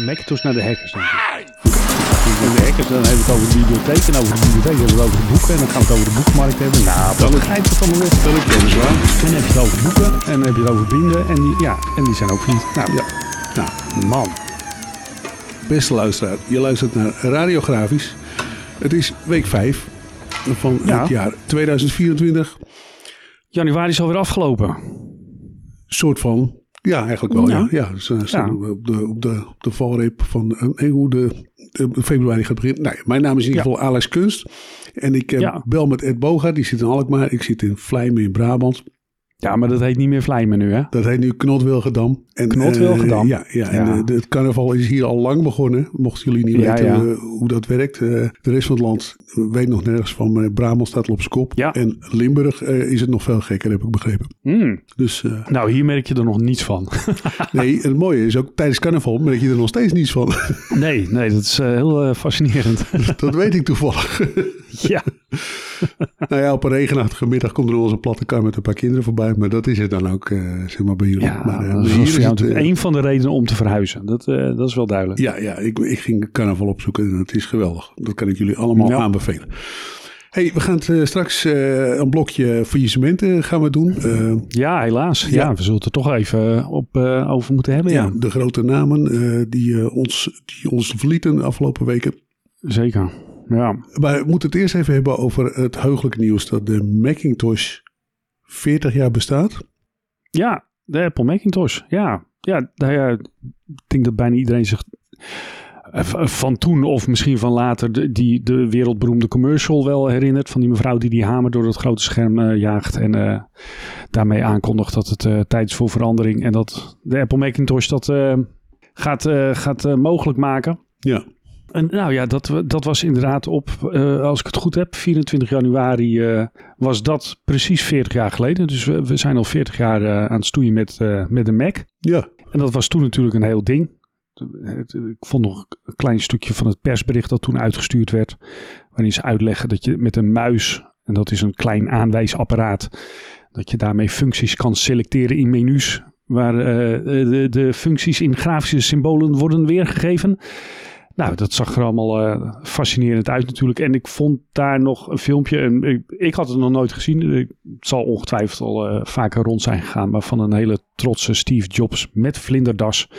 Macintosh naar de hackers, denk ik. En de hackers, dan hebben we het over de bibliotheek. En over de bibliotheek hebben we het over de boeken. En dan gaan we het over de boekmarkt hebben. Nou, dat begrijpt het allemaal weer. Dat ik waar. En dan heb je het over boeken. En dan heb je het over vrienden. En die, ja, en die zijn ook vriend. Nou, Ja. Nou, man. Beste luisteraar, je luistert naar Radiografisch. Het is week 5 van Ja. het jaar 2024. januari is alweer afgelopen. Soort van. Ja, eigenlijk wel. Ja, Ja. ja. uh, staan op, de, op, de, op de valreep van eh, hoe de, de februari gaat beginnen. Mijn naam is in ieder geval Alex Kunst. En ik eh, Ja. bel met Ed Boga. Die zit in Alkmaar. Ik zit in Vlijmen in Brabant. Ja, maar dat heet niet meer Vlijmen nu, hè? Dat heet nu Knotwilgedam. En, Knotwilgedam. eh, ja, ja, en Ja. de- het carnaval is hier al lang begonnen. Mochten jullie niet Ja, weten ja. eh, hoe dat werkt. eh, de rest van het land weet nog nergens van. Maar Brabant staat al op zijn kop. Ja. En Limburg is het nog veel gekker, heb ik begrepen. Hmm. Dus Nou, hier merk je er nog niets van. nee, en het mooie is ook tijdens carnaval merk je er nog steeds niets van. nee, nee, dat is heel fascinerend. dat weet ik toevallig. ja. nou ja, op een regenachtige middag komt er wel eens een platte kar met een paar kinderen voorbij. Maar dat is het dan ook, eh, zeg maar, bij jullie. Ja, maar, dat was is voor jou eh, een van de redenen om te verhuizen. Dat, dat is wel duidelijk. Ja, ja ik, ik ging carnaval opzoeken en het is geweldig. Dat kan ik jullie allemaal Ja. aanbevelen. hey, we gaan het, straks een blokje faillissementen gaan we doen. Ja, helaas. Ja. Ja. we zullen het er toch even op, over moeten hebben. ja. De grote namen die, ons, die ons verlieten de afgelopen weken. zeker. Ja. Maar we moeten het eerst even hebben over het heugelijke nieuws dat de Macintosh 40 jaar bestaat. ja, de Apple Macintosh. Ja, ja, nou ja ik denk dat bijna iedereen zich eh, v- van toen of misschien van later de, die, de wereldberoemde commercial wel herinnert. Van die mevrouw die die hamer door het grote scherm eh, jaagt. En eh, daarmee aankondigt dat het eh, tijd is voor verandering. En dat de Apple Macintosh dat eh, gaat, eh, gaat eh, mogelijk maken. Ja, En nou ja, dat, dat was inderdaad op, eh, als ik het goed heb, 24 januari eh, was dat precies 40 jaar geleden. Dus we, we zijn al 40 jaar eh, aan het stoeien met, met de Mac. ja, En dat was toen natuurlijk een heel ding. Ik vond nog een klein stukje van het persbericht dat toen uitgestuurd werd. Waarin ze uitleggen dat je met een muis, en dat is een klein aanwijsapparaat, dat je daarmee functies kan selecteren in menus. Waar de, de functies in grafische symbolen worden weergegeven. Nou, dat zag er allemaal eh, fascinerend uit natuurlijk. En ik vond daar nog een filmpje. En ik, ik had het nog nooit gezien. Het zal ongetwijfeld al eh, vaker rond zijn gegaan. Maar van een hele trotse Steve Jobs met vlinderdas.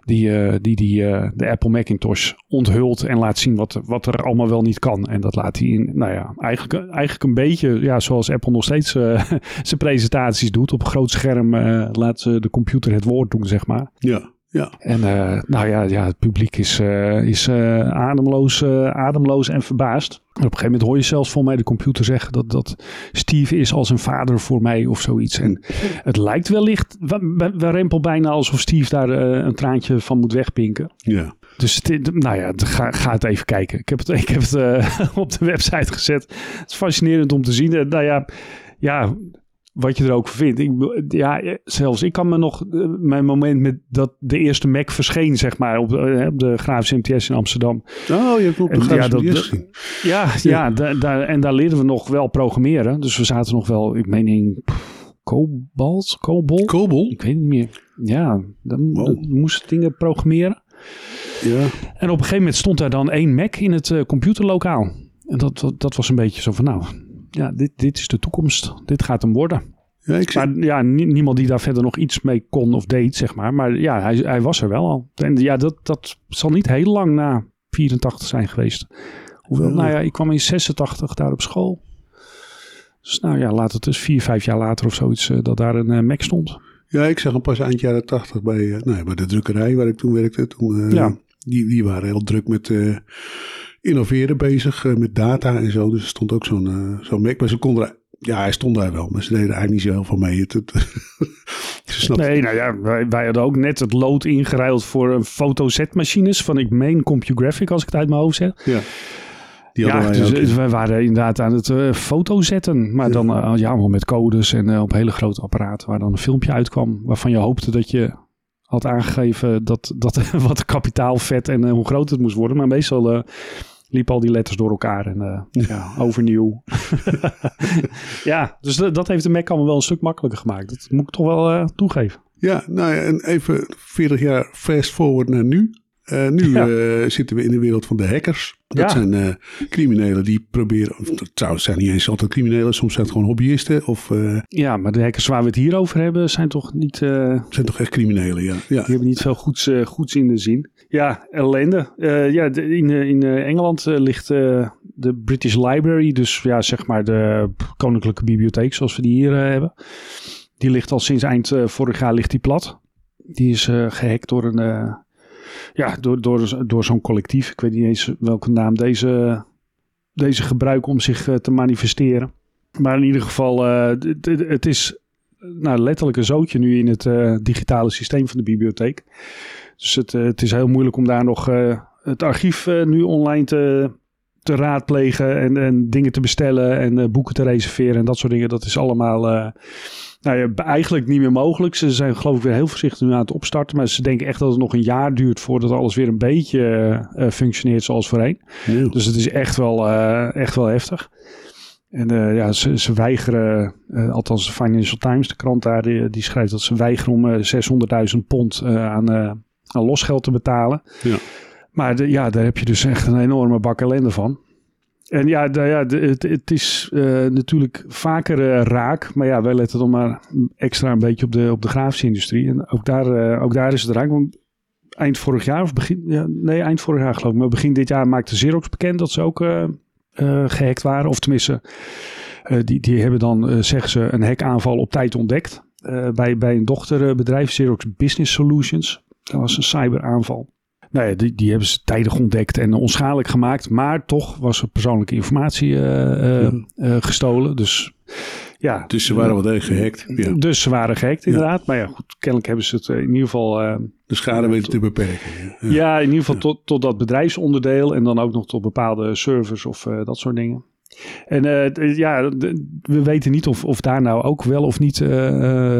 Die, eh, die, die de Apple Macintosh onthult en laat zien wat, wat er allemaal wel niet kan. En dat laat hij in, nou ja, eigenlijk, eigenlijk een beetje ja, zoals Apple nog steeds zijn presentaties doet. Op een groot scherm laat ze de computer het woord doen, zeg maar. ja, ja. En eh, nou ja, ja, het publiek is, eh, is eh, ademloos, ademloos en verbaasd. En op een gegeven moment hoor je zelfs voor mij de computer zeggen dat, dat Steve is als een vader voor mij of zoiets. En het lijkt wellicht, we, we, rempel bijna alsof Steve daar een traantje van moet wegpinken. ja. Dus het, nou ja, ga, ga het even kijken. Ik heb het, ik heb het op de website gezet. Het is fascinerend om te zien. Nou ja, ja, wat je er ook vindt. Ik, ja, zelfs ik kan me nog eh, mijn moment met dat de eerste Mac verscheen, zeg maar, op, eh, op de MTS in Amsterdam. Oh, je hebt op de grafische ja, gezien. Ja, ja, da- en daar leerden we nog wel programmeren. Dus we zaten nog wel, ik meen in Cobalt, Cobol. Kobol? ik weet het niet meer. Ja, dan Wow. dan moesten dingen programmeren. Ja. En op een gegeven moment stond daar dan één Mac in het eh, computerlokaal. En dat, dat, dat was een beetje zo van, nou, ja, dit, dit is de toekomst. Dit gaat hem worden. Ja, ik Maar ja, nie- niemand die daar verder nog iets mee kon of deed, zeg maar. Maar ja, hij, hij was er wel al. En ja, dat, dat zal niet heel lang na 84 zijn geweest. Hoewel, Ja. nou ja, ik kwam in 86 daar op school. Dus nou ja, laat het dus vier, vijf jaar later of zoiets eh, dat daar een eh, Mac stond. Ja, ik zag hem pas eind jaren tachtig bij, eh, nou, bij de drukkerij waar ik toen werkte. Toen, Ja. die, die waren heel druk met innoveren bezig, eh, met data en zo. Dus er stond ook zo'n eh, zo'n Mac. Maar ze konden ja, hij stond daar wel, maar ze deden eigenlijk niet zo heel veel mee. Het, het, Nee, nou ja, wij, wij hadden ook net het lood ingeruild voor een fotozetmachines van ik meen CompuGraphic, als ik het uit mijn hoofd zeg. Ja, die Ja, hadden wij dus eh, wij waren inderdaad aan het eh foto zetten. Maar Ja. dan eh, ja, allemaal met codes en eh, op hele grote apparaten waar dan een filmpje uitkwam. Waarvan je hoopte dat je had aangegeven dat, dat, wat kapitaalvet en eh, hoe groot het moest worden. Maar meestal eh liepen al die letters door elkaar en eh, ja, overnieuw. ja, dus dat, dat heeft de Mac allemaal wel een stuk makkelijker gemaakt. Dat moet ik toch wel eh, toegeven. Ja, nou ja, en even 40 jaar fast forward naar nu. Eh, nu eh, zitten we in de wereld van de hackers. Dat Ja. zijn eh, criminelen die proberen... of, Trouwens, zijn niet eens altijd criminelen. Soms zijn het gewoon hobbyisten. Of Ja, maar de hackers waar we het hier over hebben zijn toch niet... zijn toch echt criminelen, ja. ja. Die hebben niet veel goeds, goeds in de zin. Ja, ellende. Ja, de- in, in Engeland ligt de British Library, dus ja, zeg maar de koninklijke bibliotheek zoals we die hier hebben. Die ligt al sinds eind vorig jaar ligt die plat. Die is eh, gehackt door een, ja, door, door, door zo'n collectief. Ik weet niet eens welke naam deze, deze gebruiken om zich eh, te manifesteren. Maar in ieder geval, eh, het is nou, letterlijk een zootje nu in het eh, digitale systeem van de bibliotheek. Dus het, het is heel moeilijk om daar nog het archief nu online te, te raadplegen en, en dingen te bestellen en eh, boeken te reserveren en dat soort dingen. Dat is allemaal eh, nou ja, eigenlijk niet meer mogelijk. Ze zijn geloof ik weer heel voorzichtig nu aan het opstarten, maar ze denken echt dat het nog een jaar duurt voordat alles weer een beetje eh, functioneert zoals voorheen. Dus het is echt wel, echt wel heftig. En ja, ze, ze weigeren, althans de Financial Times, de krant daar, die, die schrijft dat ze weigeren om eh, 600.000 pond aan, aan losgeld te betalen. Ja. Maar ja, daar heb je dus echt een enorme bak ellende van. En ja, ja het, het is eh, natuurlijk vaker eh, raak. Maar ja, wij letten dan maar extra een beetje op de, op de grafische industrie. En ook daar, eh, ook daar is het raak. Want eind vorig jaar, of begin, ja, nee, eind vorig jaar geloof ik. Maar begin dit jaar maakte Xerox bekend dat ze ook eh, eh, gehackt waren. Of tenminste, die, die hebben dan, zeggen ze, een hackaanval op tijd ontdekt. bij, bij een dochterbedrijf, Xerox Business Solutions. Dat was een cyberaanval. Nou ja, die, die hebben ze tijdig ontdekt en onschadelijk gemaakt. Maar toch was er persoonlijke informatie eh, eh, eh, gestolen. Dus ja. Dus ze waren wel degelijk gehackt. Ja. Dus ze waren gehackt inderdaad. Maar ja, goed, kennelijk hebben ze het in ieder geval... De schade weten te beperken. Ja. ja, in ieder geval tot, tot dat bedrijfsonderdeel. En dan ook nog tot bepaalde servers of dat soort dingen. En ja, we weten niet of, of daar nou ook wel of niet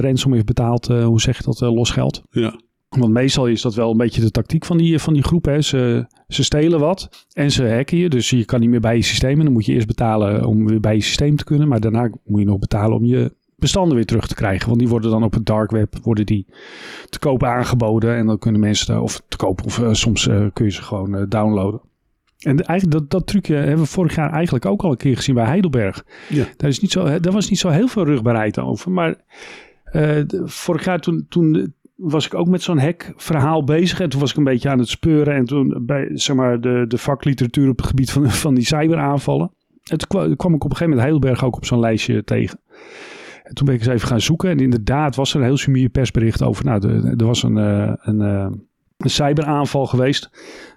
ransom heeft betaald. hoe zeg je dat? eh, losgeld. Ja. Want meestal is dat wel een beetje de tactiek van die, van die groep. Hè. Ze, ze stelen wat en ze hacken je. Dus je kan niet meer bij je systeem. En dan moet je eerst betalen om weer bij je systeem te kunnen. Maar daarna moet je nog betalen om je bestanden weer terug te krijgen. Want die worden dan op het dark web worden die te koop aangeboden. En dan kunnen mensen, daar- of te koop, of eh, soms eh, kun je ze gewoon eh, downloaden. En eigenlijk dat, dat trucje hebben we vorig jaar eigenlijk ook al een keer gezien bij Heidelberg. Ja. Daar, is niet zo, daar was niet zo heel veel rugbaarheid over. Maar vorig jaar toen, toen was ik ook met zo'n hack-verhaal bezig. En toen was ik een beetje aan het speuren. En toen bij zeg maar, de, de vakliteratuur op het gebied van, van die cyberaanvallen. En toen kwam, ik op een gegeven moment Heidelberg ook op zo'n lijstje tegen. En toen ben ik eens even gaan zoeken. En inderdaad was er een heel sumier persbericht over. Nou, er was een, eh, een, eh, een cyberaanval geweest.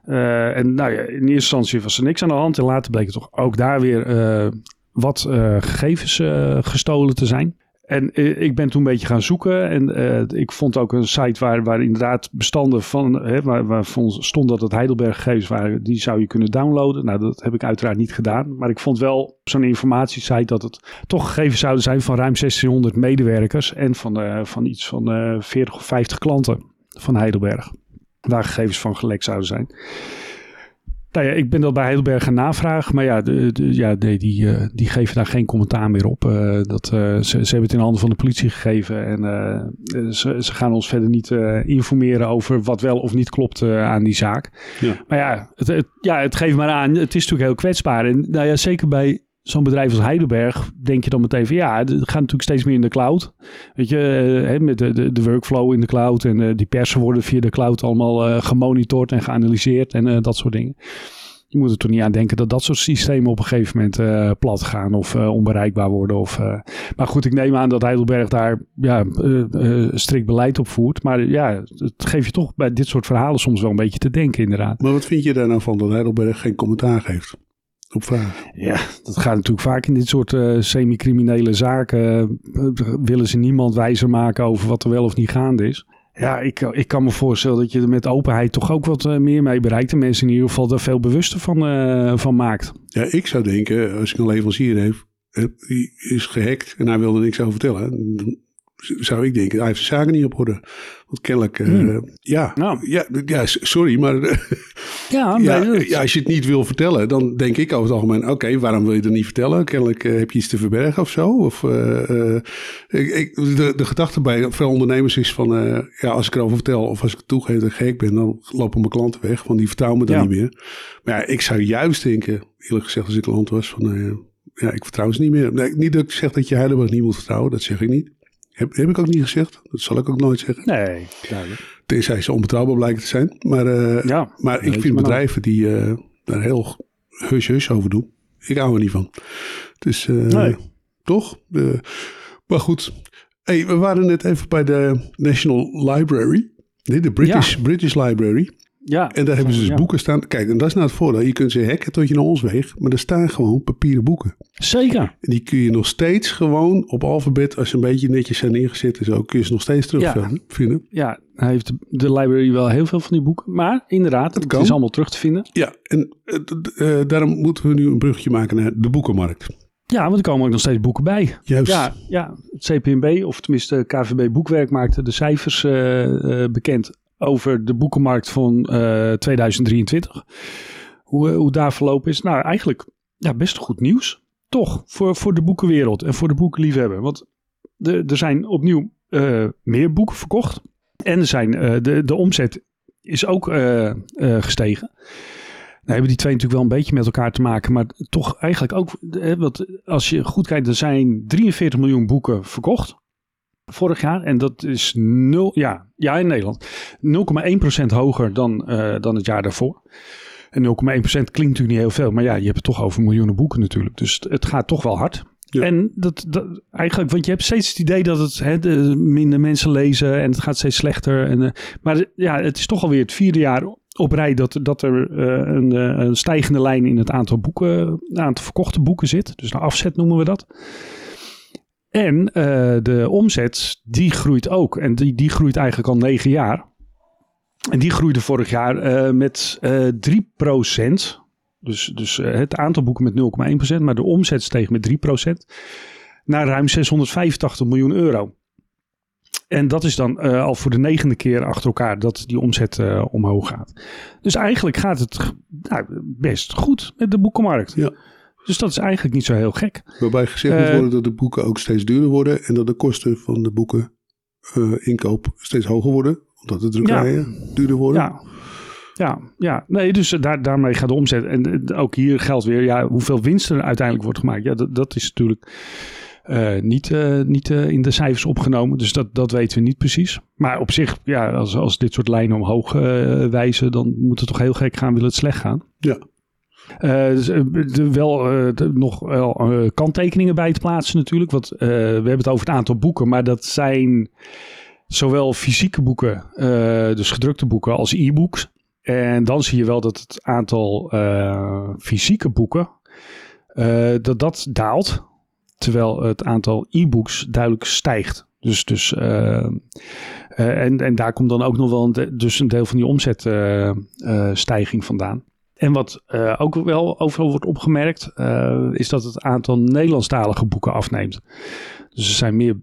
Eh, en nou ja, in eerste instantie was er niks aan de hand. En later bleek er toch ook daar weer wat gegevens gestolen te zijn. En eh, ik ben toen een beetje gaan zoeken. En eh, ik vond ook een site waar, waar inderdaad bestanden van, hè, waar, waarvan stond dat het Heidelberg gegevens waren, die zou je kunnen downloaden. Nou, dat heb ik uiteraard niet gedaan. Maar ik vond wel zo'n informatiesite dat het toch gegevens zouden zijn van ruim 1600 medewerkers en van, eh, van iets van eh 40 of 50 klanten van Heidelberg. Waar gegevens van gelekt zouden zijn. Nou ja, ik ben dat bij Heidelberg gaan navragen. Maar ja, de, de- ja nee, die, eh, die geven daar geen commentaar meer op. Eh, dat, eh, ze, ze hebben het in handen van de politie gegeven. En ze, ze gaan ons verder niet informeren over wat wel of niet klopt aan die zaak. Ja. Maar ja het, het- ja, het geeft maar aan. Het is natuurlijk heel kwetsbaar. En nou ja, zeker bij zo'n bedrijf als Heidelberg denk je dan meteen van ja, het gaat natuurlijk steeds meer in de cloud. Weet je, eh, hè, met de, de, workflow in de cloud en eh, die persen worden via de cloud allemaal eh, gemonitord en geanalyseerd en dat soort dingen. Je moet er toch niet aan denken dat dat soort systemen op een gegeven moment plat gaan of onbereikbaar worden. Of, maar goed, ik neem aan dat Heidelberg daar ja, strikt beleid op voert. Maar ja, het geeft je toch bij dit soort verhalen soms wel een beetje te denken inderdaad. Maar wat vind je daar nou van dat Heidelberg geen commentaar geeft op vragen? Ja, dat gaat natuurlijk vaak in dit soort eh, semi-criminele zaken. eh, willen ze niemand wijzer maken over wat er wel of niet gaande is. Ja, ik, ik kan me voorstellen dat je er met openheid toch ook wat eh, meer mee bereikt. En mensen in ieder geval daar veel bewuster van, van maakt. Ja, ik zou denken, als ik een leverancier heeft, eh, die is gehackt en hij wilde niks over vertellen, dan zou ik denken, hij heeft zijn zaken niet op orde. Want kennelijk, Hmm. ja, Nou. ja, ja, sorry, maar Ja, Ja, dat- ja, als je het niet wil vertellen, dan denk ik over het algemeen... oké, waarom wil je het niet vertellen? Kennelijk eh, heb je iets te verbergen of zo. Of, eh, eh, ik, de, de gedachte bij veel ondernemers is van... ja, als ik erover vertel of als ik toegeef dat ik gek ben... dan lopen mijn klanten weg, want die vertrouwen me dan Ja. niet meer. Maar ja, ik zou juist denken, eerlijk gezegd als ik klant was... van ja, ik vertrouw ze niet meer. Nee, niet dat ik zeg dat je Heidelberg niet moet vertrouwen, dat zeg ik niet. Heb, heb ik ook niet gezegd. Dat zal ik ook nooit zeggen. nee, duidelijk. Tenzij ze onbetrouwbaar blijken te zijn. Maar, eh, Ja, maar ik vind bedrijven die eh, daar heel hush-hush over doen. Ik hou er niet van. Dus eh, Nee. toch? Maar goed. Hey, we waren net even bij de National Library. Nee, de British, British Library. Ja, En daar hebben ze dus ja. boeken staan. Kijk, en dat is nou het voordeel. Je kunt ze hacken tot je naar ons weegt. Maar er staan gewoon papieren boeken. Zeker. En die kun je nog steeds gewoon op alfabet, als ze een beetje netjes zijn neergezet en zo, kun je ze nog steeds terugvinden. vinden. Ja, hij heeft de, library wel heel veel van die boeken. Maar inderdaad, het kan. is allemaal terug te vinden. Ja, en eh, eh, daarom moeten we nu een bruggetje maken naar de boekenmarkt. Ja, want er komen ook nog steeds boeken bij. Juist. Ja, ja, het CPNB, of tenminste KVB Boekwerk, maakte de cijfers eh, eh, bekend over de boekenmarkt van eh, 2023. Hoe, eh, hoe daar verlopen is. Nou, eigenlijk ja, best goed nieuws. Toch, voor, voor de boekenwereld en voor de boekenliefhebber. Want de, er zijn opnieuw eh, meer boeken verkocht. En er zijn, eh, de, de omzet is ook eh, eh, gestegen. Nou hebben die twee natuurlijk wel een beetje met elkaar te maken, maar toch eigenlijk ook, eh, want als je goed kijkt, er zijn 43 miljoen boeken verkocht vorig jaar en dat is nul, ja, ja in Nederland, 0,1% hoger dan, eh, dan het jaar daarvoor. En 0,1% klinkt natuurlijk niet heel veel, maar ja, je hebt het toch over miljoenen boeken natuurlijk, dus het, gaat toch wel hard. Ja. En dat, dat eigenlijk, want je hebt steeds het idee dat het hè, de, minder mensen lezen en het gaat steeds slechter. En, eh, maar ja, het is toch alweer het vierde jaar op rij dat, dat er eh, een, een stijgende lijn in het aantal boeken, aantal verkochte boeken zit. Dus de afzet noemen we dat. En eh, de omzet, die groeit ook. En die, die groeit eigenlijk al negen jaar. En die groeide vorig jaar eh, met eh 3% Dus, dus het aantal boeken met 0,1%, maar de omzet steeg met 3% naar ruim 685 miljoen euro. En dat is dan al voor de negende keer achter elkaar dat die omzet omhoog gaat. Dus eigenlijk gaat het nou, best goed met de boekenmarkt. Ja. Dus dat is eigenlijk niet zo heel gek. Waarbij gezegd moet Eh, worden dat de boeken ook steeds duurder worden en dat de kosten van de boeken eh, inkoop steeds hoger worden. Omdat de drukkerijen duurder worden. Ja, ja, ja. Nee, dus eh, daar, daarmee gaat de omzet. En ook hier geldt weer, ja, hoeveel winst er uiteindelijk wordt gemaakt. Ja, dat, dat is natuurlijk niet, niet in de cijfers opgenomen. Dus dat, dat weten we niet precies. Maar op zich, ja, als, als dit soort lijnen omhoog wijzen, dan moet het toch heel gek gaan, wil het slecht gaan. Ja. Eh, dus, eh, wel eh, nog wel eh, kanttekeningen bij te plaatsen natuurlijk. Want we hebben het over het aantal boeken, maar dat zijn zowel fysieke boeken, dus gedrukte boeken, als e-books. En dan zie je wel dat het aantal fysieke boeken, dat dat daalt. Terwijl het aantal e-books duidelijk stijgt. Dus, dus, en, en daar komt dan ook nog wel een, dus een deel van die omzetstijging vandaan. En wat eh, ook wel overal wordt opgemerkt, eh, is dat het aantal Nederlandstalige boeken afneemt. Dus er zijn meer,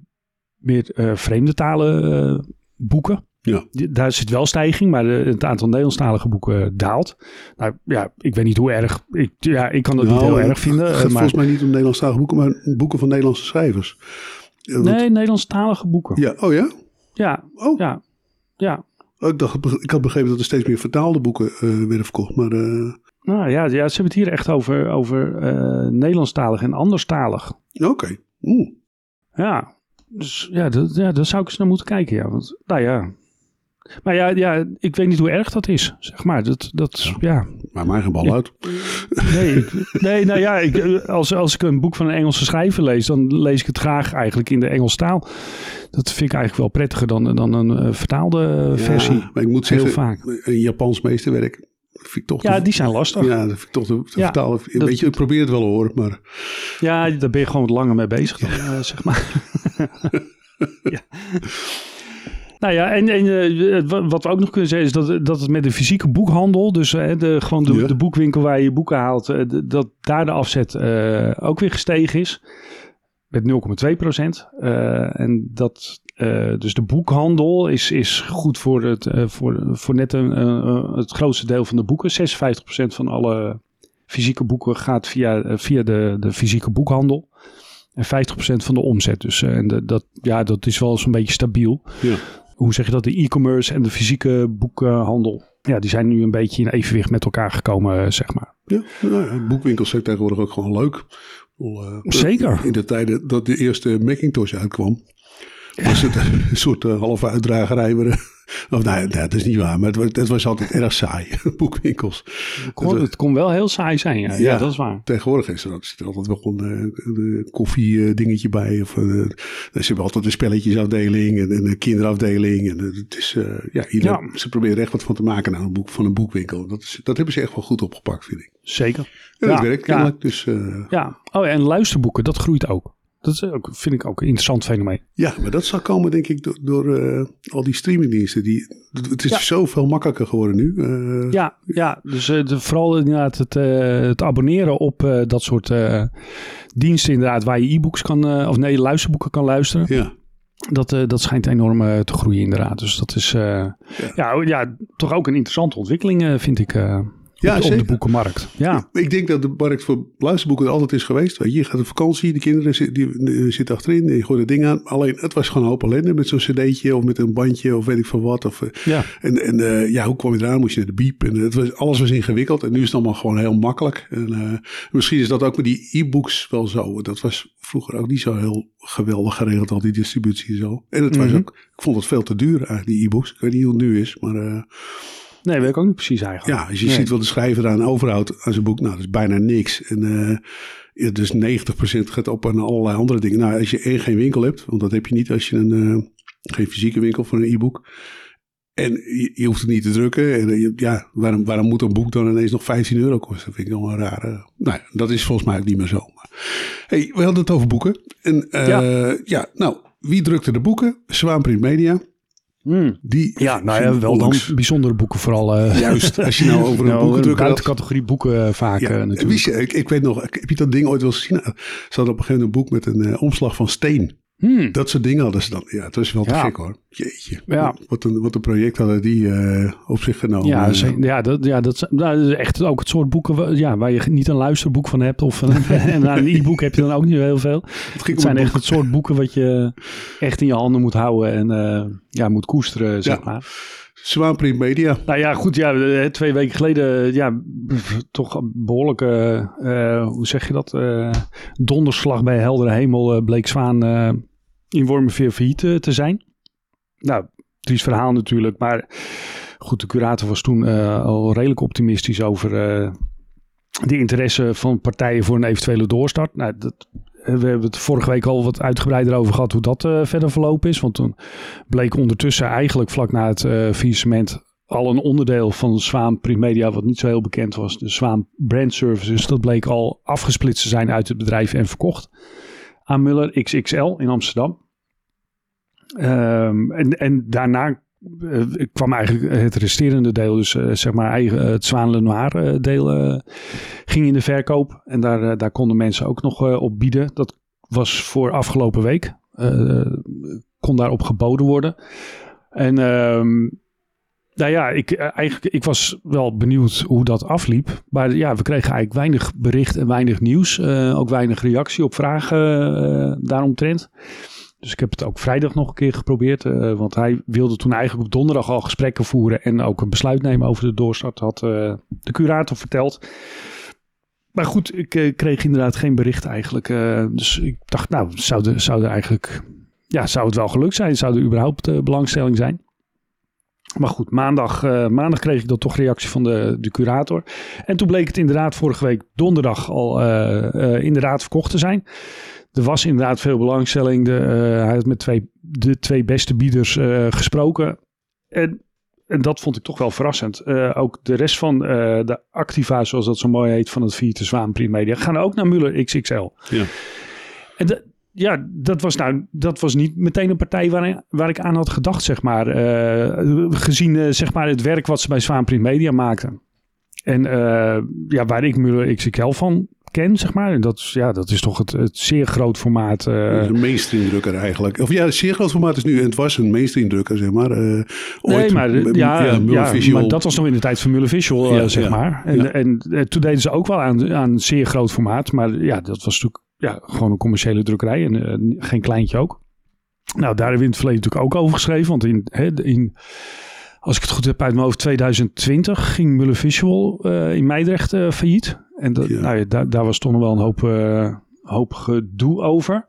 meer eh, vreemde talen boeken. Ja. Daar zit wel stijging, maar de- het aantal Nederlandstalige boeken daalt. Nou ja, ik weet niet hoe erg. Ik, ja, ik kan dat niet Nou, heel erg vinden. Het gaat maar, volgens mij niet om Nederlandstalige boeken, maar boeken van Nederlandse schrijvers. Want- nee, Nederlandstalige boeken. Ja, oh ja? Ja, Oh, ja, ja. Oh, ik, dacht, ik had begrepen dat er steeds meer vertaalde boeken eh, werden verkocht. Maar eh, Nou ja, ja, ze hebben het hier echt over, over eh, Nederlandstalig en anderstalig. oké. Oeh. Ja, dus ja, dat, ja, daar zou ik eens naar moeten kijken. Ja, want, nou ja. Maar ja, ja, ik weet niet hoe erg dat is, zeg maar. Dat, dat, ja. Maar mij geen bal uit. Nee, ik- nee, nou ja, ik, als, als ik een boek van een Engelse schrijver lees, dan lees ik het graag eigenlijk in de Engelse taal. Dat vind ik eigenlijk wel prettiger dan, dan een eh, vertaalde versie. Ja, maar ik moet Heel zeggen, vaak. een Japans meesterwerk vind ik toch... Ja, de- die zijn lastig. Ja, Ja, dat vind ik toch de, de Ja, vertalen. dat- Weet je, ik probeer het wel hoor, maar... daar ben je gewoon wat langer mee bezig dan, eh, zeg maar. ja. Nou ja, en, en eh, wa- wat we ook nog kunnen zeggen is dat, dat het met de fysieke boekhandel, dus eh, de, gewoon de, Ja. de boekwinkel waar je je boeken haalt, eh, dat daar de afzet ook weer gestegen is. Met 0,2 procent. En dat dus de boekhandel is, is goed voor, het, voor, voor net een, het grootste deel van de boeken. 56% van alle fysieke boeken gaat via, via de, de fysieke boekhandel. En 50% van de omzet. Dus en de, dat, ja, dat is wel zo'n beetje stabiel. Ja. Hoe zeg je dat? De e-commerce en de fysieke boekhandel. Ja, die zijn nu een beetje in evenwicht met elkaar gekomen, eh, zeg maar. Ja, nou boekwinkels zijn tegenwoordig ook gewoon leuk. Eh, Zeker. In de tijden dat de eerste Macintosh uitkwam, was het een soort eh, halve uitdragerij. waar- Of nee, dat is niet waar, maar het, was- het was altijd erg saai, boekwinkels. Het kon, het kon wel heel saai zijn, ja. Ja, Ja. dat is waar. Tegenwoordig is er, zit er altijd wel een, eh, een koffie eh, dingetje bij. Of, eh, ze hebben altijd een spelletjesafdeling en, en een kinderafdeling. En, eh, het is, eh, ja, ieder, Ja. Ze proberen echt wat van te maken nou, een boek, van een boekwinkel. Dat, is, dat hebben ze echt wel goed opgepakt, vind ik. Zeker. En Ja, dat werkt ja. kennelijk. Dus eh, Ja, oh, en luisterboeken, dat groeit ook. Dat is ook, vind ik ook een interessant fenomeen. Ja, maar dat zal komen denk ik door, door eh, al die streamingdiensten. Die, het is Ja. zoveel makkelijker geworden nu. Eh, Ja, ja dus eh, de, vooral inderdaad het, het abonneren op dat soort diensten inderdaad, waar je e-books kan, of nee, luisterboeken kan luisteren. ja. Dat, dat schijnt enorm te groeien inderdaad. Dus dat is eh, ja. Ja, toch ook een interessante ontwikkeling vind ik Ja, op, de boekenmarkt. Ja, Ik denk dat de markt voor luisterboeken er altijd is geweest. Weet je, je gaat op vakantie, de kinderen zi- die, die zitten achterin, je gooit het ding aan. Alleen het was gewoon een hoop ellende met zo'n cd'tje of met een bandje of weet ik veel wat. Of, eh, ja. en en eh, ja, hoe kwam je eraan? Moest je naar de biep? En het was, alles was ingewikkeld en nu is het allemaal gewoon heel makkelijk. En eh, misschien is dat ook met die e-books wel zo. Dat was vroeger ook niet zo heel geweldig geregeld, al die distributie en zo. En het was Mhm. ook, ik vond het veel te duur eigenlijk, die e-books. Ik weet niet hoe het nu is, maar... eh, Nee, weet ik ook niet precies eigenlijk. ja, als je Nee. ziet wat de schrijver eraan overhoudt aan zijn boek, nou, dat is bijna niks. En eh, dus 90% gaat op aan allerlei andere dingen. Nou, als je één geen winkel hebt, want dat heb je niet als je een, eh, geen fysieke winkel voor een e-book. En je, je hoeft het niet te drukken. En eh, je- ja, waarom, waarom moet een boek dan ineens nog 15 euro kosten? Dat vind ik wel een rare. Nou, dat is volgens mij ook niet meer zo. Maar, hey, we hadden het over boeken. En Ja. ja. nou, wie drukte de boeken? Zwaanprint Media. Hmm. Die Ja, nou ja, wel dan bijzondere boeken vooral. eh Juist, als je nou over een nou, had. buiten categorie boeken eh, vaak Ja, eh, natuurlijk. wist je, ik, ik weet nog, heb je dat ding ooit wel gezien? Ze hadden op een gegeven moment een boek met een omslag van steen. Hmm. Dat soort dingen hadden ze dan. Ja, het was wel te Ja. gek hoor. Jeetje. Ja. Wat, een, wat een project hadden die eh, op zich genomen. Ja, Eh, ze- ja, dat, ja dat, is- nou, dat is echt ook het soort boeken ja, waar je niet een luisterboek van hebt. Of en aan een e-book heb je dan ook niet heel veel. het zijn echt het soort boeken wat je echt in je handen moet houden en eh, ja, moet koesteren, zeg maar. Zwaanprint Media. Nou ja, goed, ja, eh, twee weken geleden, ja, b- toch behoorlijke, eh, hoe zeg je dat, eh, donderslag bij heldere hemel eh, bleek Zwaan eh, in Wormerveer failliet eh, te zijn. Nou, triest verhaal natuurlijk, maar goed, de curator was toen eh, al redelijk optimistisch over eh, de interesse van partijen voor een eventuele doorstart. Nou, dat, eh, we hebben het vorige week al wat uitgebreider over gehad hoe dat eh, verder verlopen is. Want toen bleek ondertussen eigenlijk vlak na het eh faillissement al een onderdeel van Zwaan Print Media, wat niet zo heel bekend was, de Zwaan Brand Services, dat bleek al afgesplitst te zijn uit het bedrijf en verkocht aan Muller XXL in Amsterdam. Ehm, en, en daarna eh, kwam eigenlijk het resterende deel, dus eh, zeg maar eigen, het Zwaan Lenoir eh, deel, eh, ging in de verkoop. En daar, eh, daar konden mensen ook nog eh, op bieden. Dat was voor afgelopen week. Eh, kon daarop geboden worden. En ehm, nou ja, ik, eh, eigenlijk, ik was wel benieuwd hoe dat afliep. Maar ja, we kregen eigenlijk weinig bericht en weinig nieuws. Eh, ook weinig reactie op vragen eh, daaromtrent. Dus ik heb het ook vrijdag nog een keer geprobeerd. eh, want hij wilde toen eigenlijk op donderdag al gesprekken voeren. En ook een besluit nemen over de doorstart. Had eh, de curator verteld. Maar goed, ik eh, kreeg inderdaad geen bericht eigenlijk. dus ik dacht, nou, zou, zou eigenlijk... Ja, zou het wel gelukt zijn? Zou er überhaupt belangstelling zijn? Maar goed, maandag, maandag kreeg ik dan toch reactie van de, de curator. En toen bleek het inderdaad vorige week donderdag al inderdaad verkocht te zijn. Er was inderdaad veel belangstelling. De, eh, hij had met twee, de twee beste bieders eh, gesproken. En, en dat vond ik toch wel verrassend. Eh, ook de rest van de activa, zoals dat zo mooi heet, van het Vierte Zwaan Media, gaan ook naar Muller XXL. Ja. En de- ja, dat was, nou, dat was niet meteen een partij waar, waar ik aan had gedacht, zeg maar. Gezien zeg maar het werk wat ze bij Zwaan Print Media maakten. En ja, waar ik Muller XXL van ken, zeg maar. En dat, is- ja, dat is toch het, het zeer groot formaat. eh, een mainstream drukker eigenlijk. Of ja, een zeer groot formaat is nu, en het was een mainstream drukker, zeg maar. Nee, ooit, maar, m- ja, ja, Visual. maar dat was nog in de tijd van Muller Visual, eh, Ja, zeg ja, maar. En, ja. en toen deden ze ook wel aan, aan zeer groot formaat. Maar ja, dat was natuurlijk ja, gewoon een commerciële drukkerij. En geen kleintje ook. Nou, daar hebben we in het verleden natuurlijk ook over geschreven. Want in, hè, in, als ik het goed heb uit mijn hoofd, 2020 ging Muller Visual in Meidrecht failliet. En dat, Ja. nou ja, daar, daar was toch nog wel een hoop, eh, hoop gedoe over.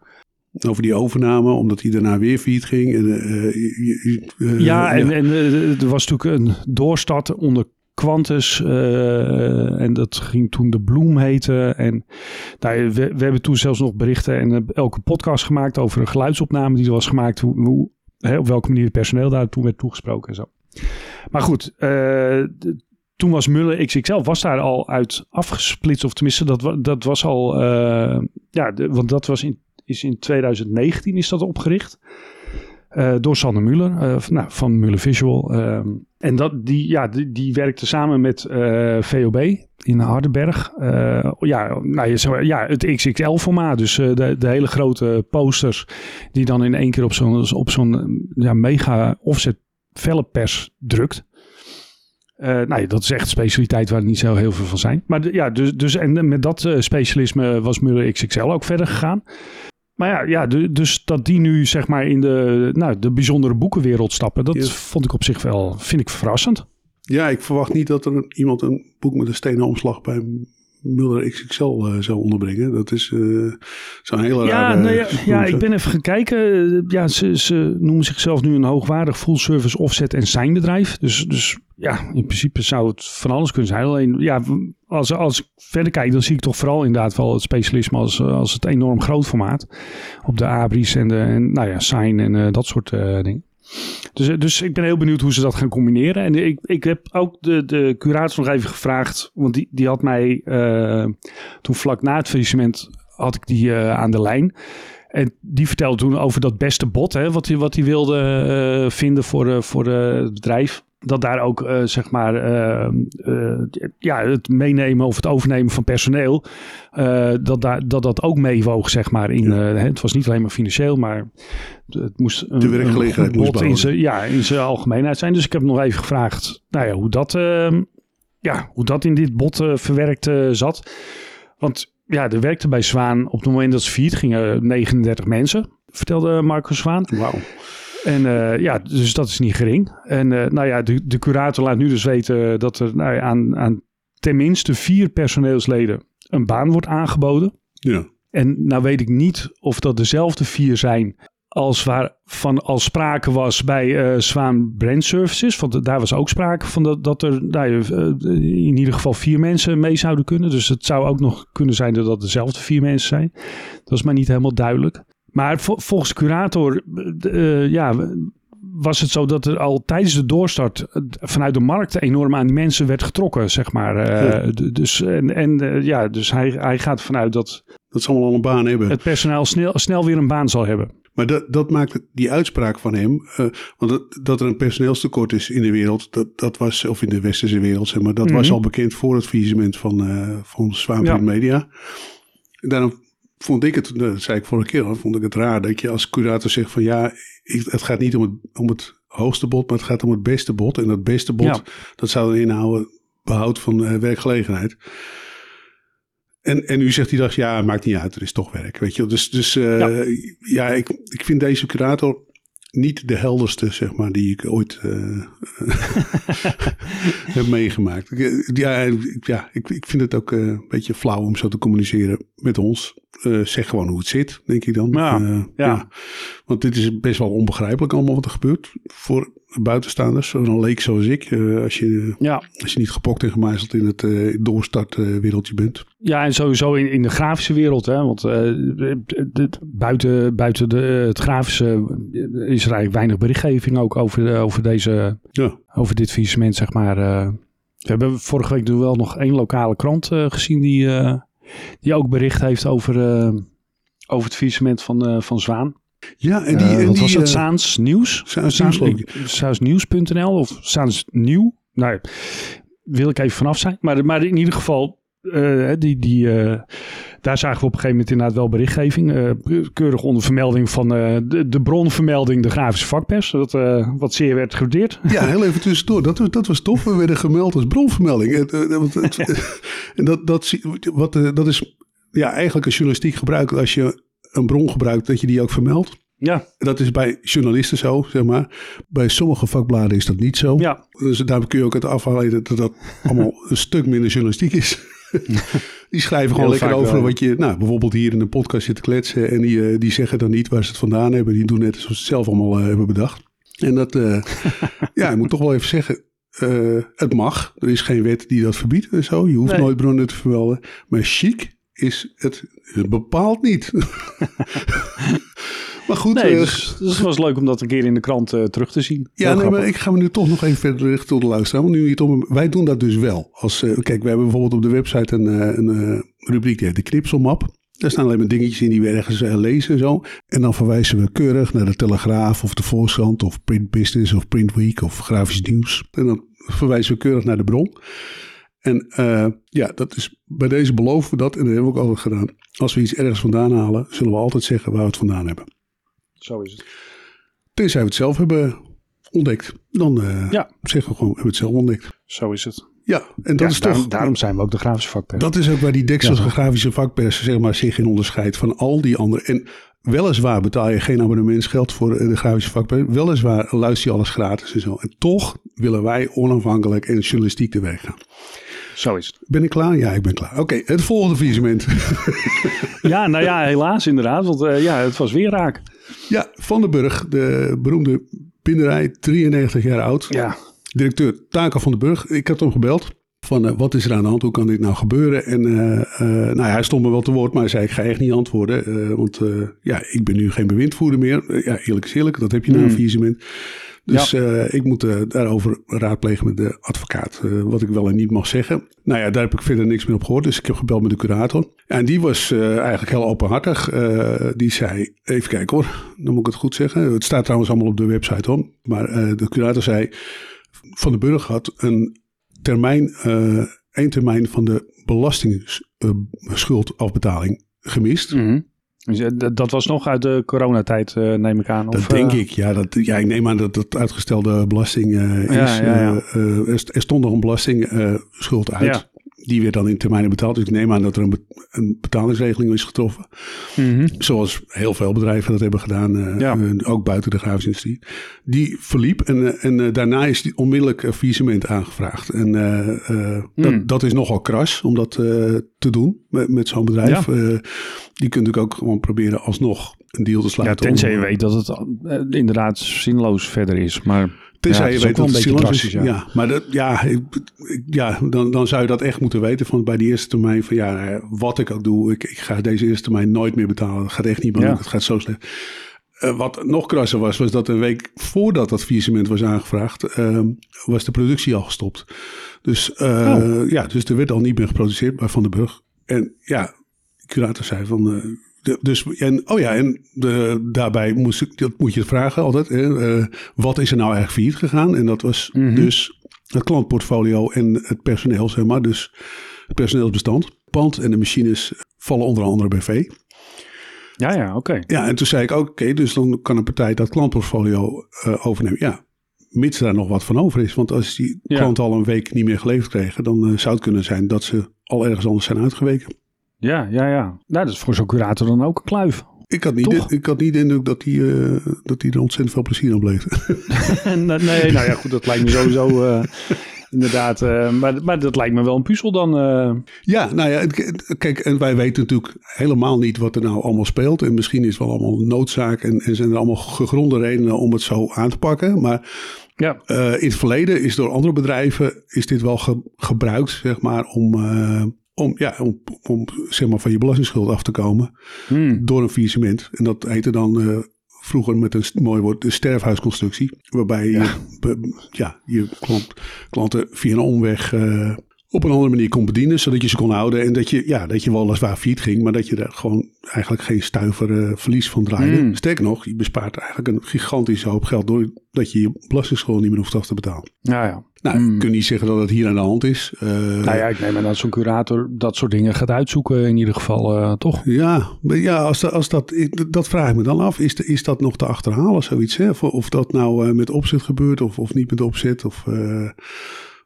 Over die overname, omdat hij daarna weer failliet ging. En, eh, eh, Ja, en, en er was natuurlijk een doorstart onder Quantus. en dat ging toen de Bloem heten. En nou, we, we hebben toen zelfs nog berichten en elke podcast gemaakt over een geluidsopname die er was gemaakt. Hoe, hoe, hè, op welke manier het personeel daar toen werd toegesproken en zo. Maar goed, de- toen was Muller XXL was daar al uit afgesplitst. Of tenminste, dat, dat was al... eh, ja, want dat was in, is in 2019 is dat opgericht. Eh, door Sanne Muller, eh, nou, van Muller Visual. en dat, die, ja, die, die werkte samen met VOB in Hardenberg. Ja, nou, je zou- ja, het XXL-formaat. Dus de, de hele grote posters die dan in één keer op zo'n op zo'n ja, mega offset vellenpers drukt. Eh, nou ja, dat is echt een specialiteit waar niet zo heel veel van zijn. Maar ja, dus, dus en met dat eh, specialisme was Muller XXL ook verder gegaan. Maar ja, ja du- dus dat die nu zeg maar in de, nou, de bijzondere boekenwereld stappen, dat vond ik op zich wel, vind ik verrassend. Ja, ik verwacht niet dat er iemand een boek met een stenen omslag bij Mulder XXL eh, zou onderbrengen. Dat is eh, zo'n hele Ja, rare... nou ja, ja, ik ben even gaan kijken. Eh, Ja, ze, ze noemen zichzelf nu een hoogwaardig full service offset en zijn bedrijf. Dus, dus ja, in principe zou het van alles kunnen zijn. Alleen ja, als, als ik verder kijk, dan zie ik toch vooral inderdaad wel het specialisme als, als het enorm groot formaat. Op de Abris en, de, en nou ja, sign en dat soort dingen. Dus, eh, dus ik ben heel benieuwd hoe ze dat gaan combineren. En ik, ik heb ook de, de curator nog even gevraagd. Want die, die had mij eh, toen vlak na het faillissement had ik die eh, aan de lijn. En die vertelde toen over dat beste bod, hè, wat hij wat wilde vinden voor, voor het bedrijf. Dat daar ook, eh, zeg maar, eh, eh, ja, het meenemen of het overnemen van personeel, dat, daar, dat dat ook meewoog, zeg maar. In, het was niet alleen maar financieel, maar het moest een, De werkgelegenheid een moest in zijn, ja, in zijn algemeenheid zijn. Dus ik heb nog even gevraagd, nou ja, hoe dat, eh, ja, hoe dat in dit bod verwerkt zat. Want ja, er werkte bij Zwaan op het moment dat ze failliet gingen 39 mensen, vertelde Marcus Zwaan. Wauw. En eh, ja, dus dat is niet gering. En eh, nou ja, de, de curator laat nu dus weten dat er nou ja, aan, aan tenminste vier personeelsleden een baan wordt aangeboden. Ja. En nou weet ik niet of dat dezelfde vier zijn als waarvan al sprake was bij eh Zwaan Brand Services. Want daar was ook sprake van dat, dat er nou, in ieder geval vier mensen mee zouden kunnen. Dus het zou ook nog kunnen zijn dat dat dezelfde vier mensen zijn. Dat is maar niet helemaal duidelijk. Maar vol- volgens curator eh, ja, was het zo dat er al tijdens de doorstart eh, vanuit de markt enorm aan die mensen werd getrokken, zeg maar. Eh, Ja. Dus, en, en eh, ja, dus hij, hij gaat ervan uit dat Dat ze allemaal al een baan hebben. het personeel snel, snel weer een baan zal hebben. Maar dat, dat maakt die uitspraak van hem, eh, want dat, dat er een personeelstekort is in de wereld, dat, dat was, of in de westerse wereld, zeg maar, dat was Mhm. al bekend voor het faillissement van, eh van. Media. Daarom vond ik het, dat zei ik vorige keer al, vond ik het raar dat je als curator zegt van ja, het gaat niet om het, om het hoogste bod, maar het gaat om het beste bod. En dat beste bod, Ja. dat zou dan inhouden behoud van eh, werkgelegenheid. En, en nu zegt hij dat, ja, maakt niet uit, er is toch werk, weet je. Dus, dus eh, Ja. ja, ik, ik vind deze curator niet de helderste, zeg maar, die ik ooit eh, heb meegemaakt. Ik- Ja, ik- ja ik, ik vind het ook eh, een beetje flauw om zo te communiceren met ons. Eh, zeg gewoon hoe het zit, denk ik dan. Ja, Eh, ja. Want dit is best wel onbegrijpelijk allemaal wat er gebeurt voor buitenstaanders. Zo'n leek zoals ik, eh, als, je, Ja, als je niet gepokt en gemijzeld in het eh doorstartwereldje bent. ja en sowieso in, in de grafische wereld. Hè, want eh, buiten, buiten de, het grafische is er eigenlijk weinig berichtgeving ook over, over, deze, Ja, over dit faillissement, zeg maar. eh. we hebben vorige week wel nog één lokale krant eh, gezien die, eh, die ook bericht heeft over, eh, over het faillissement van, eh, van Zwaan. Ja en die... Eh, en wat die was dat? eh, Saans Nieuws? Saans Nieuws, geloof ik. Saasnieuws.nl of Saans Nieuw. Nou ja, wil ik even vanaf zijn. Maar, maar in ieder geval, eh, die, die, eh, daar zagen we op een gegeven moment inderdaad wel berichtgeving. eh, keurig onder vermelding van eh, de, de bronvermelding, de grafische vakpers. Dat, eh, wat zeer werd gewaardeerd. Ja, heel even tussendoor. Dat, was- dat was tof. We werden gemeld als bronvermelding. Eh, En dat, dat, wat, eh, dat is ja, eigenlijk een journalistiek gebruik. Als je een bron gebruikt, dat je die ook vermeldt. Ja, Dat is bij journalisten zo, zeg maar. Bij sommige vakbladen is dat niet zo. ja. Dus daar kun je ook het afleiden dat dat allemaal een stuk minder journalistiek is. die schrijven gewoon Heel lekker over wel. wat je, nou, bijvoorbeeld hier in de podcast zit te kletsen. En die, eh, die zeggen dan niet waar ze het vandaan hebben. Die doen net alsof ze het zelf allemaal eh, hebben bedacht. En dat, eh, ja, ik moet toch wel even zeggen. het mag. Er is geen wet die dat verbiedt en zo. Je hoeft Nee. nooit bronnen te vermelden. Maar chic is het bepaald niet. maar goed. Nee, eh, dus, dus het was leuk om dat een keer in de krant eh, terug te zien. ja, nee, maar ik ga me nu toch nog even verder richten tot de luisteraar. Want nu het om, wij doen dat dus wel. Als, eh, kijk, we hebben bijvoorbeeld op de website een, een rubriek die heet de knipselmap. Daar staan alleen maar dingetjes in die we ergens lezen en zo. En dan verwijzen we keurig naar de Telegraaf of de Volkskrant of Print Business of Print Week of Grafisch Nieuws. En dan verwijzen we keurig naar de bron. En eh, ja, dat is, bij deze beloven we dat en dat hebben we ook altijd gedaan. Als we iets ergens vandaan halen, zullen we altijd zeggen waar we het vandaan hebben. Zo is het. Tenzij we het zelf hebben ontdekt. Dan eh, Ja. zeggen we gewoon, we hebben het zelf ontdekt. Zo is het. Ja, en dat Ja, is daarom, toch... daarom zijn we ook de grafische vakpers. Dat is ook waar die Dexels Ja. grafische vakpers zeg maar, zich in onderscheidt van al die andere. En weliswaar betaal je geen abonnementsgeld voor eh, de grafische vakpers. Weliswaar luister je alles gratis en zo. En toch willen wij onafhankelijk en journalistiek te werk gaan. Zo is het. Ben ik klaar? Ja, ik ben klaar. Oké, het volgende visement. Ja, nou ja, helaas inderdaad. Want eh, ja, het was weer raak. ja, Van den Burg, de beroemde binderij, 93 jaar oud. Ja, directeur Taco van den Burg. Ik had hem gebeld. Van eh, wat is er aan de hand? Hoe kan dit nou gebeuren? En eh, nou, ja, hij stond me wel te woord, maar hij zei: Ik ga echt niet antwoorden. want ja, ik ben nu geen bewindvoerder meer. Ja, eerlijk is eerlijk, dat heb je na een faillissement. Dus eh, ik moet eh, daarover raadplegen met de advocaat. eh, wat ik wel en niet mag zeggen. Nou ja, daar heb ik verder niks meer op gehoord. Dus ik heb gebeld met de curator. En die was eigenlijk heel openhartig. Die zei: Even kijken hoor, dan moet ik het goed zeggen. Het staat trouwens allemaal op de website hoor. Maar de curator zei: Van den Burg had een termijn, één termijn van de belastingsschuldafbetaling gemist. Mhm. Dus, eh, dat was nog uit de coronatijd, eh, neem ik aan. Dat Of, denk eh, ik. Ja, dat, ja, ik neem aan dat dat uitgestelde belasting is. Ja, ja, er stond nog een belastingschuld uit. Ja. Die werd dan in termijnen betaald. Dus ik neem aan dat er een, be- een betalingsregeling is getroffen. mhm. Zoals heel veel bedrijven dat hebben gedaan. eh, Ja. eh, ook buiten de grafische industrie. Die verliep. En, eh, en daarna is die onmiddellijk een faillissement aangevraagd. En Hmm. dat, dat is nogal kras om dat te doen met, met zo'n bedrijf. Ja. Die kunt natuurlijk ook gewoon proberen alsnog een deal te Ja, sluiten. tenzij om, je weet dat het inderdaad zinloos verder is. Maar Tenzij ja, je weet dat het een beetje Silas is. Ja, maar dat, ja, ik, ja dan, dan zou je dat echt moeten weten. Van bij die eerste termijn van ja, eh, wat ik ook doe, ik, ik ga deze eerste termijn nooit meer betalen. Dat gaat echt niet meer Ja. Het gaat zo slecht. Eh, wat nog krasser was, was dat een week voordat dat faillissement was aangevraagd, eh, was de productie al gestopt. Dus, eh, Oh. ja, dus er werd al niet meer geproduceerd bij Van den Burg. En ja, curator zei van. De, dus, en, oh ja, en de, daarbij moest ik, dat moet je vragen altijd. Hè, eh, wat is er nou eigenlijk failliet gegaan? En dat was Mhm. dus het klantportfolio en het personeel, zeg maar. Dus het personeelsbestand. Pand en de machines vallen onder andere bij V. Ja, ja, oké. Ja, en toen zei ik ook, oké, dus dan kan een partij dat klantportfolio eh, overnemen. Ja, mits daar nog wat van over is. Want als die Ja. klanten al een week niet meer geleverd kregen, dan eh, zou het kunnen zijn dat ze al ergens anders zijn uitgeweken. Ja, ja, ja. Nou, dat is voor zo'n curator dan ook een kluif. Ik had niet, Toch? de, ik had niet de indruk dat hij eh, dat hij er ontzettend veel plezier aan bleef. nee, nou ja, goed, dat lijkt me sowieso eh, inderdaad. eh, maar, maar dat lijkt me wel een puzzel dan. Ja, nou ja, kijk, en wij weten natuurlijk helemaal niet wat er nou allemaal speelt. En misschien is het wel allemaal noodzaak en, en zijn er allemaal gegronde redenen om het zo aan te pakken. Maar ja, in het verleden is door andere bedrijven is dit wel ge- gebruikt, zeg maar, om, om, ja, om, om zeg maar, van je belastingschuld af te komen Hmm. door een faillissement. En dat heette dan eh, vroeger met een mooi woord de sterfhuisconstructie. Waarbij je, be- ja, je klant, klanten via een omweg eh, op een andere manier kon bedienen. Zodat je ze kon houden. En dat je, ja, dat je weliswaar failliet ging. Maar dat je er gewoon eigenlijk geen stuiver eh, verlies van draaide. Mm. Sterker nog, je bespaart eigenlijk een gigantische hoop geld. Doordat je je belastingschuld niet meer hoeft af te betalen. ja, ja. Nou, Hmm. ik kun niet zeggen dat het hier aan de hand is. Eh, nou ja, ik neem aan dat zo'n curator dat soort dingen gaat uitzoeken in ieder geval, eh, toch? Ja, ja als, dat, als dat, dat vraag ik me dan af. Is, de- is dat nog te achterhalen, zoiets? Hè? Of, of dat nou eh, met opzet gebeurt of, of niet met opzet? Of,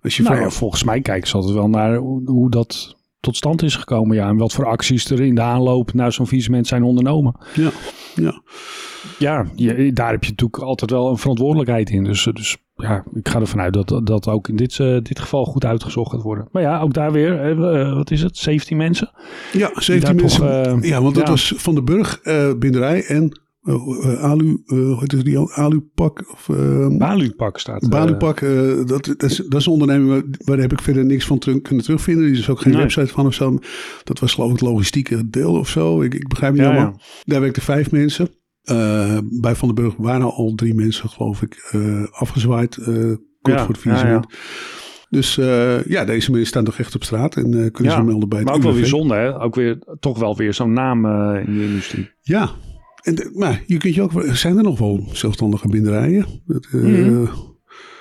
als je Nou ja, volgens mij kijken ze altijd wel naar hoe, hoe dat tot stand is gekomen. Ja, en wat voor acties er in de aanloop naar zo'n faillissement zijn ondernomen. ja, ja. Ja, je, daar heb je natuurlijk altijd wel een verantwoordelijkheid in. Dus, dus ja, ik ga ervan uit dat dat ook in dit, eh, dit geval goed uitgezocht gaat worden. Maar ja, ook daar weer, eh, wat is het, 17 mensen? ja, Die 17 daar mensen. toch, ja, want dat ja. was Van den Burg, binderij en eh, Alu, eh, hoe heet die, Alupak of... eh, Balupak staat. Balupak, dat, dat, is, dat is een onderneming waar, heb ik verder niks van terug, kunnen terugvinden. Er is ook geen Nee. website van of zo. Dat was geloof ik het logistieke deel of zo. Ik, ik begrijp niet Ja, helemaal. ja. Daar werkten vijf mensen. Bij Van den Burg waren al drie mensen geloof ik afgezwaaid. kort Ja, voor het faillissement. Dus ja, deze mensen staan toch echt op straat en kunnen Ja, ze melden bij het Maar ook wel weer zonde, hè? Ook weer, toch wel weer zo'n naam in de industrie. Ja, en, de- maar je kunt je ook, zijn er nog wel zelfstandige binderijen? Het, eh, Mhm.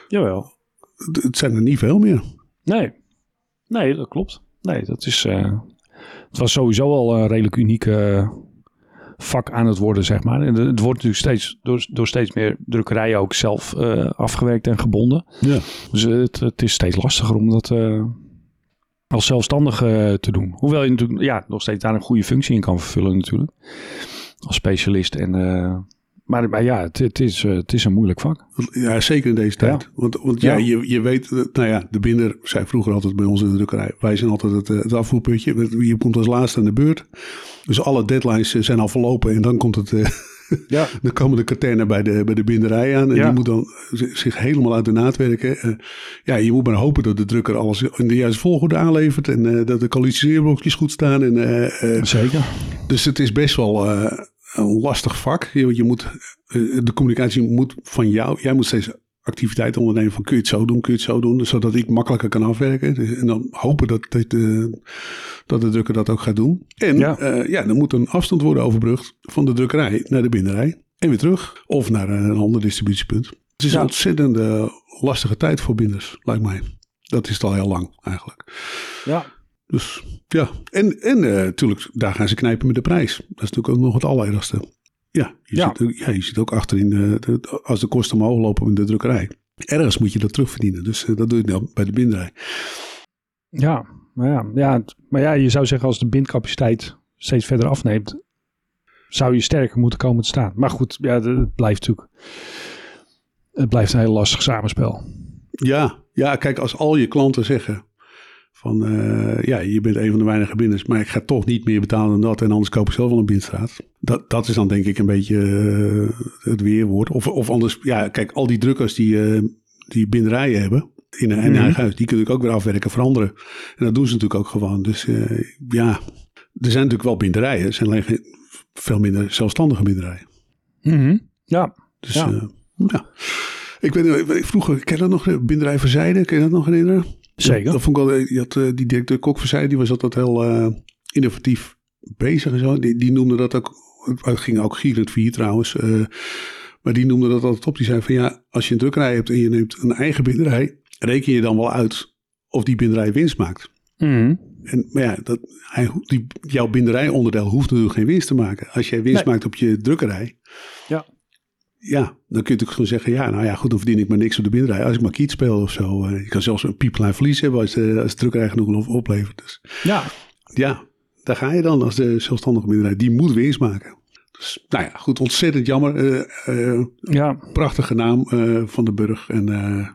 Jawel. het- het zijn er niet veel meer. Nee. Nee, dat klopt. Nee, dat is... eh, het was sowieso al een redelijk unieke eh, vak aan het worden, zeg maar. En het wordt natuurlijk steeds door, door steeds meer drukkerijen ook zelf afgewerkt en gebonden. Ja. Dus het, het is steeds lastiger om dat als zelfstandig eh, te doen. Hoewel je natuurlijk ja, nog steeds daar een goede functie in kan vervullen natuurlijk. Als specialist. En, eh, maar, maar ja, het, het, is, eh, het is een moeilijk vak. Ja, zeker in deze tijd. Want, want ja, Ja. Je, je weet, eh, nou ja, de binder zei vroeger altijd bij ons in de drukkerij. Wij zijn altijd het, het afvoerputje. Je komt als laatste aan de beurt. Dus alle deadlines zijn al verlopen. En dan komt het, eh, Ja. dan komen de katernen bij de, bij de binderij aan. En Ja. die moet dan zi- zich helemaal uit de naad werken. Eh, ja, je moet maar hopen dat de drukker alles in de juiste volgorde aanlevert. En eh, dat de coalitieerblokjes goed staan. En, eh, eh, Zeker. dus het is best wel eh, een lastig vak. Je, je moet, eh, de communicatie moet van jou. Jij moet steeds activiteiten ondernemen van kun je het zo doen, kun je het zo doen. Zodat ik makkelijker kan afwerken. Dus- En dan hopen dat, dat, eh, dat de drukker dat ook gaat doen. En Ja. ja. ja, er moet een afstand worden overbrugd van de drukkerij naar de binderij. En weer terug. Of naar een ander distributiepunt. Het is Ja. een ontzettend eh, lastige tijd voor binders, lijkt mij. Dat is het al heel lang eigenlijk. Ja. Dus ja, en, en eh, natuurlijk, daar gaan ze knijpen met de prijs. Dat is natuurlijk ook nog het allerergste. Ja, je, Ja. Ja, je ziet ook achterin, de, als de kosten omhoog lopen in de drukkerij. Ergens moet je dat terugverdienen. Dus eh, dat doe je nou bij de binderij. Ja, maar ja, ja, maar ja, je zou zeggen als de bindcapaciteit steeds verder afneemt, zou je sterker moeten komen te staan. Maar goed, ja, het- het blijft natuurlijk, het blijft een heel lastig samenspel. Ja, ja, kijk, als al je klanten zeggen van eh, ja, je bent een van de weinige binders, maar ik ga toch niet meer betalen dan dat en anders koop ik zelf wel een bindstraat. Dat, dat is dan denk ik een beetje eh, het weerwoord. Of, of anders, ja, kijk, al die drukkers die, eh, die binderijen hebben in een in Mhm. eigen huis, die kunnen ook weer afwerken voor anderen. En dat doen ze natuurlijk ook gewoon. Dus ja, er zijn natuurlijk wel binderijen, er zijn alleen geen- veel minder zelfstandige binderijen. Ja, Dus Ja. ja. Ik weet niet, vroeger, ken je dat nog? Binderij Verzijde, ken je dat nog herinneren? Zeker. Dat vond ik wel, je had eh, die directeur Kok Verzijde, die was altijd heel eh, innovatief bezig en zo. Die, die noemde dat ook, het ging ook gierend vier trouwens. eh, maar die noemde dat altijd op. Die zei van ja, als je een drukkerij hebt en je neemt een eigen binderij, reken je dan wel uit of die binderij winst maakt. Mhm. En, maar ja, dat, hij, die, jouw binderijononderdeel hoeft natuurlijk geen winst te maken. Als jij winst Nee. maakt op je drukkerij, Ja. Ja, dan kun je natuurlijk gewoon zeggen, ja, nou ja, goed, dan verdien ik maar niks op de binderij. Als ik maar kiet speel of zo. eh, je kan zelfs een piepklein verlies hebben als de, als de drukkerij genoeg op- oplevert. Dus Ja, ja, daar ga je dan als de zelfstandige binderij. Die moet winst maken. Dus nou ja, goed, ontzettend jammer. Eh, eh, ja, prachtige naam eh, van de Burg. En eh,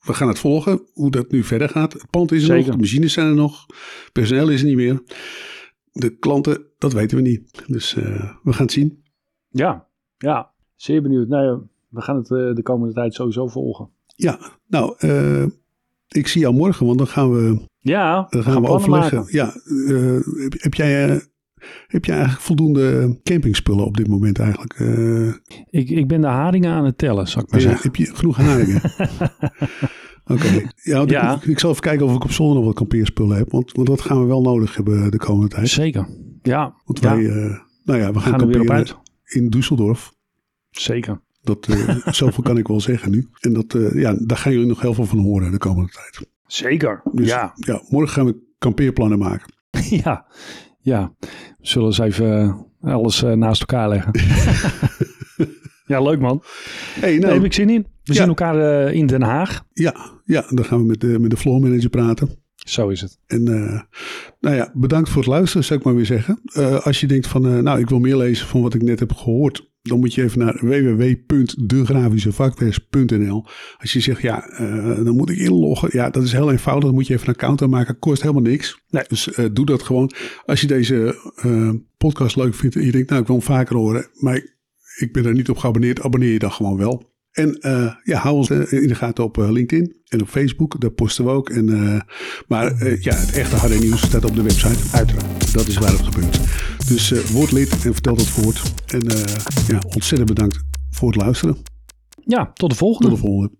we gaan het volgen, hoe dat nu verder gaat. Het pand is er Zeker. nog, de machines zijn er nog. Personeel is er niet meer. De klanten, dat weten we niet. Dus eh, we gaan het zien. ja, ja. Zeer benieuwd. Nee, we gaan het eh, de komende tijd sowieso volgen. Ja, nou, eh, ik zie jou morgen, want dan gaan we, Ja, dan gaan we overleggen. maken. Ja, eh, heb, heb jij... heb jij eigenlijk voldoende campingspullen op dit moment eigenlijk? Ik, ik ben de haringen aan het tellen, zal ik maar zeggen. heb je genoeg haringen? Oké. Ja. Ik, ik zal even kijken of ik op zolder nog wat kampeerspullen heb. Want, want dat gaan we wel nodig hebben de komende tijd. Zeker. Ja, Want wij, nou ja, we gaan, gaan er kamperen uit. in Düsseldorf. Zeker. Dat, uh, zoveel kan ik wel zeggen nu. En dat, uh, ja, daar gaan jullie nog heel veel van horen de komende tijd. Zeker, Dus, ja. ja. Morgen gaan we kampeerplannen maken. ja, ja. We zullen eens even alles uh, naast elkaar leggen. ja, leuk man. Hey, nou, Daar heb ik zin in. We Ja. zien elkaar in Den Haag. ja, ja, dan gaan we met de, met de floor manager praten. Zo is het. En uh, nou ja, bedankt voor het luisteren, zou ik maar weer zeggen. Uh, als je denkt van, uh, nou, ik wil meer lezen van wat ik net heb gehoord, dan moet je even naar www.degrafischevakwerks.nl. Als je zegt, ja, dan moet ik inloggen. Ja, dat is heel eenvoudig. Dan moet je even een account aanmaken. Kost helemaal niks. Nee. Dus doe dat gewoon. Als je deze podcast leuk vindt en je denkt, nou, ik wil hem vaker horen, maar ik, ik ben er niet op geabonneerd, abonneer je dan gewoon wel. En uh, ja, hou ons uh, in de gaten op uh, LinkedIn en op Facebook. Daar posten we ook. En, maar ja, het echte harde nieuws staat op de website. Uiteraard. Dat is waar het gebeurt. Dus word lid en vertel dat voort. En ja, ontzettend bedankt voor het luisteren. Ja, tot de volgende. Tot de volgende.